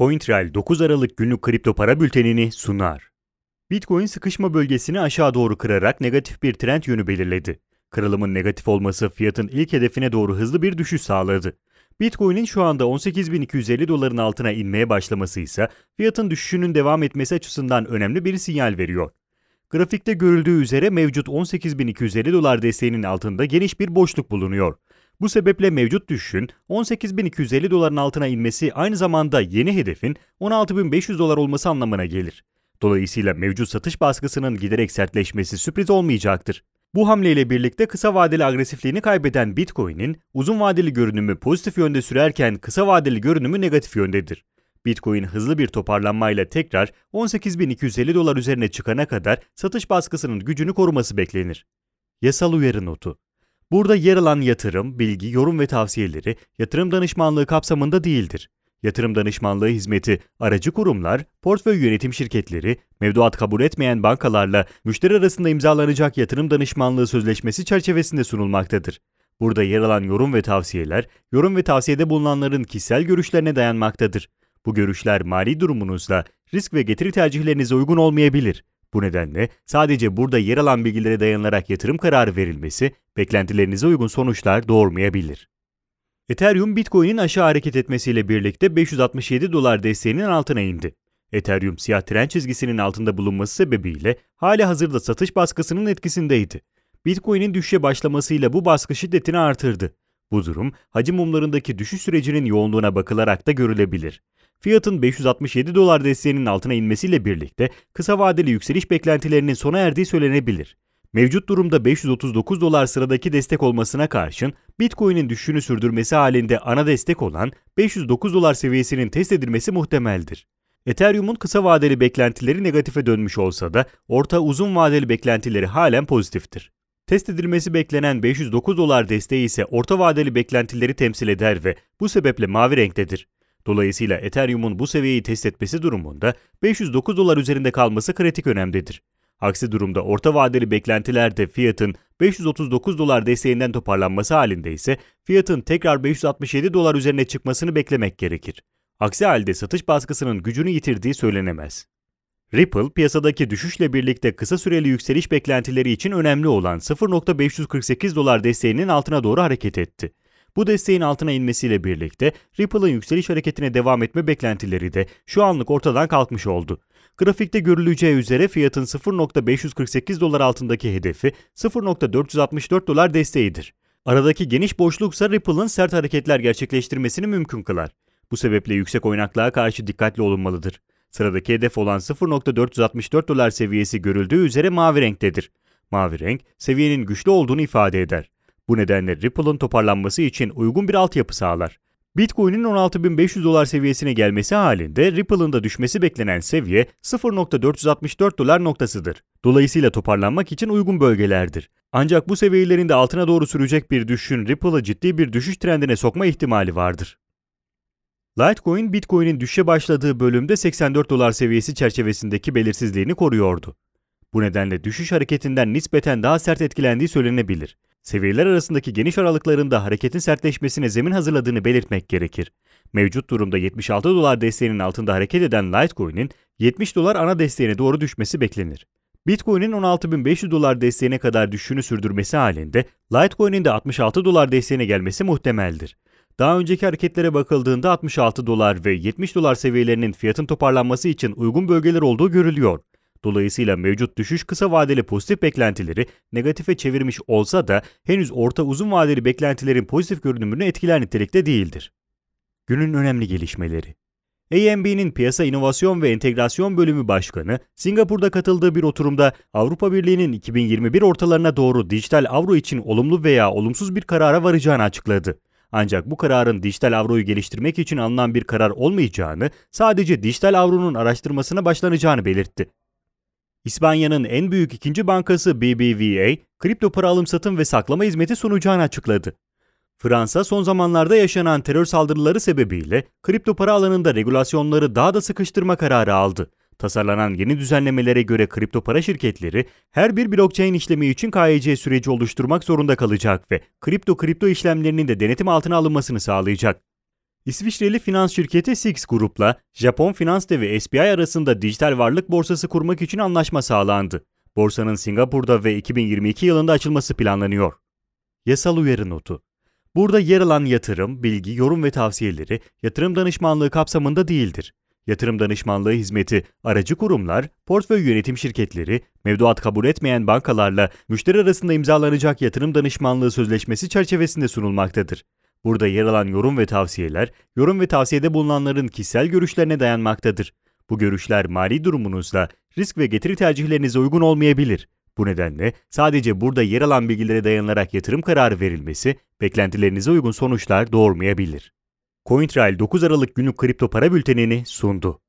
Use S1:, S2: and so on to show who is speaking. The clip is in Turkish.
S1: CoinTrail 9 Aralık günlük kripto para bültenini sunar. Bitcoin sıkışma bölgesini aşağı doğru kırarak negatif bir trend yönü belirledi. Kırılımın negatif olması fiyatın ilk hedefine doğru hızlı bir düşüş sağladı. Bitcoin'in şu anda 18.250 doların altına inmeye başlaması ise fiyatın düşüşünün devam etmesi açısından önemli bir sinyal veriyor. Grafikte görüldüğü üzere mevcut 18.250 dolar desteğinin altında geniş bir boşluk bulunuyor. Bu sebeple mevcut düşüşün 18.250 doların altına inmesi aynı zamanda yeni hedefin 16.500 dolar olması anlamına gelir. Dolayısıyla mevcut satış baskısının giderek sertleşmesi sürpriz olmayacaktır. Bu hamleyle birlikte kısa vadeli agresifliğini kaybeden Bitcoin'in uzun vadeli görünümü pozitif yönde sürerken kısa vadeli görünümü negatif yöndedir. Bitcoin hızlı bir toparlanmayla tekrar 18.250 dolar üzerine çıkana kadar satış baskısının gücünü koruması beklenir. Yasal uyarı notu Burada yer alan yatırım, bilgi, yorum ve tavsiyeleri yatırım danışmanlığı kapsamında değildir. Yatırım danışmanlığı hizmeti aracı kurumlar, portföy yönetim şirketleri, mevduat kabul etmeyen bankalarla müşteri arasında imzalanacak yatırım danışmanlığı sözleşmesi çerçevesinde sunulmaktadır. Burada yer alan yorum ve tavsiyeler, yorum ve tavsiyede bulunanların kişisel görüşlerine dayanmaktadır. Bu görüşler mali durumunuzla, risk ve getiri tercihlerinize uygun olmayabilir. Bu nedenle sadece burada yer alan bilgilere dayanılarak yatırım kararı verilmesi beklentilerinize uygun sonuçlar doğurmayabilir. Ethereum Bitcoin'in aşağı hareket etmesiyle birlikte 567 dolar desteğinin altına indi. Ethereum siyah tren çizgisinin altında bulunması sebebiyle hali hazırda satış baskısının etkisindeydi. Bitcoin'in düşüşe başlamasıyla bu baskı şiddetini artırdı. Bu durum hacim mumlarındaki düşüş sürecinin yoğunluğuna bakılarak da görülebilir. Fiyatın 567 dolar desteğinin altına inmesiyle birlikte kısa vadeli yükseliş beklentilerinin sona erdiği söylenebilir. Mevcut durumda 539 dolar sıradaki destek olmasına karşın Bitcoin'in düşüşünü sürdürmesi halinde ana destek olan 509 dolar seviyesinin test edilmesi muhtemeldir. Ethereum'un kısa vadeli beklentileri negatife dönmüş olsa da orta uzun vadeli beklentileri halen pozitiftir. Test edilmesi beklenen 509 dolar desteği ise orta vadeli beklentileri temsil eder ve bu sebeple mavi renktedir. Dolayısıyla Ethereum'un bu seviyeyi test etmesi durumunda 509 dolar üzerinde kalması kritik önemdedir. Aksi durumda orta vadeli beklentilerde fiyatın 539 dolar desteğinden toparlanması halinde ise fiyatın tekrar 567 dolar üzerine çıkmasını beklemek gerekir. Aksi halde satış baskısının gücünü yitirdiği söylenemez. Ripple, piyasadaki düşüşle birlikte kısa süreli yükseliş beklentileri için önemli olan 0.548 dolar desteğinin altına doğru hareket etti. Bu desteğin altına inmesiyle birlikte Ripple'ın yükseliş hareketine devam etme beklentileri de şu anlık ortadan kalkmış oldu. Grafikte görüleceği üzere fiyatın 0.548 dolar altındaki hedefi 0.464 dolar desteğidir. Aradaki geniş boşluksa Ripple'ın sert hareketler gerçekleştirmesini mümkün kılar. Bu sebeple yüksek oynaklığa karşı dikkatli olunmalıdır. Sıradaki hedef olan 0.464 dolar seviyesi görüldüğü üzere mavi renktedir. Mavi renk, seviyenin güçlü olduğunu ifade eder. Bu nedenle Ripple'ın toparlanması için uygun bir altyapı sağlar. Bitcoin'in 16.500 dolar seviyesine gelmesi halinde Ripple'ın da düşmesi beklenen seviye 0.464 dolar noktasıdır. Dolayısıyla toparlanmak için uygun bölgelerdir. Ancak bu seviyelerin de altına doğru sürecek bir düşüşün Ripple'ı ciddi bir düşüş trendine sokma ihtimali vardır. Litecoin, Bitcoin'in düşüşe başladığı bölümde 84 dolar seviyesi çerçevesindeki belirsizliğini koruyordu. Bu nedenle düşüş hareketinden nispeten daha sert etkilendiği söylenebilir. Seviyeler arasındaki geniş aralıklarında hareketin sertleşmesine zemin hazırladığını belirtmek gerekir. Mevcut durumda 76 dolar desteğinin altında hareket eden Litecoin'in 70 dolar ana desteğine doğru düşmesi beklenir. Bitcoin'in 16.500 dolar desteğine kadar düşüşünü sürdürmesi halinde Litecoin'in de 66 dolar desteğine gelmesi muhtemeldir. Daha önceki hareketlere bakıldığında 66 dolar ve 70 dolar seviyelerinin fiyatın toparlanması için uygun bölgeler olduğu görülüyor. Dolayısıyla mevcut düşüş kısa vadeli pozitif beklentileri negatife çevirmiş olsa da henüz orta uzun vadeli beklentilerin pozitif görünümünü etkiler nitelikte değildir. Günün önemli gelişmeleri AMB'nin Piyasa İnovasyon ve Entegrasyon Bölümü Başkanı, Singapur'da katıldığı bir oturumda Avrupa Birliği'nin 2021 ortalarına doğru dijital avro için olumlu veya olumsuz bir karara varacağını açıkladı. Ancak bu kararın dijital avroyu geliştirmek için alınan bir karar olmayacağını, sadece dijital avronun araştırmasına başlanacağını belirtti. İspanya'nın en büyük ikinci bankası BBVA, kripto para alım satım ve saklama hizmeti sunacağını açıkladı. Fransa son zamanlarda yaşanan terör saldırıları sebebiyle kripto para alanında regülasyonları daha da sıkıştırma kararı aldı. Tasarlanan yeni düzenlemelere göre kripto para şirketleri her bir blockchain işlemi için KYC süreci oluşturmak zorunda kalacak ve kripto kripto işlemlerinin de denetim altına alınmasını sağlayacak. İsviçreli finans şirketi Six Group'la Japon finans devi SBI arasında dijital varlık borsası kurmak için anlaşma sağlandı. Borsanın Singapur'da ve 2022 yılında açılması planlanıyor. Yasal uyarı notu. Burada yer alan yatırım, bilgi, yorum ve tavsiyeleri yatırım danışmanlığı kapsamında değildir. Yatırım danışmanlığı hizmeti aracı kurumlar, portföy yönetim şirketleri, mevduat kabul etmeyen bankalarla müşteri arasında imzalanacak yatırım danışmanlığı sözleşmesi çerçevesinde sunulmaktadır. Burada yer alan yorum ve tavsiyeler, yorum ve tavsiyede bulunanların kişisel görüşlerine dayanmaktadır. Bu görüşler mali durumunuzla, risk ve getiri tercihlerinize uygun olmayabilir. Bu nedenle sadece burada yer alan bilgilere dayanarak yatırım kararı verilmesi, beklentilerinize uygun sonuçlar doğurmayabilir. CoinTrail 9 Aralık günlük kripto para bültenini sundu.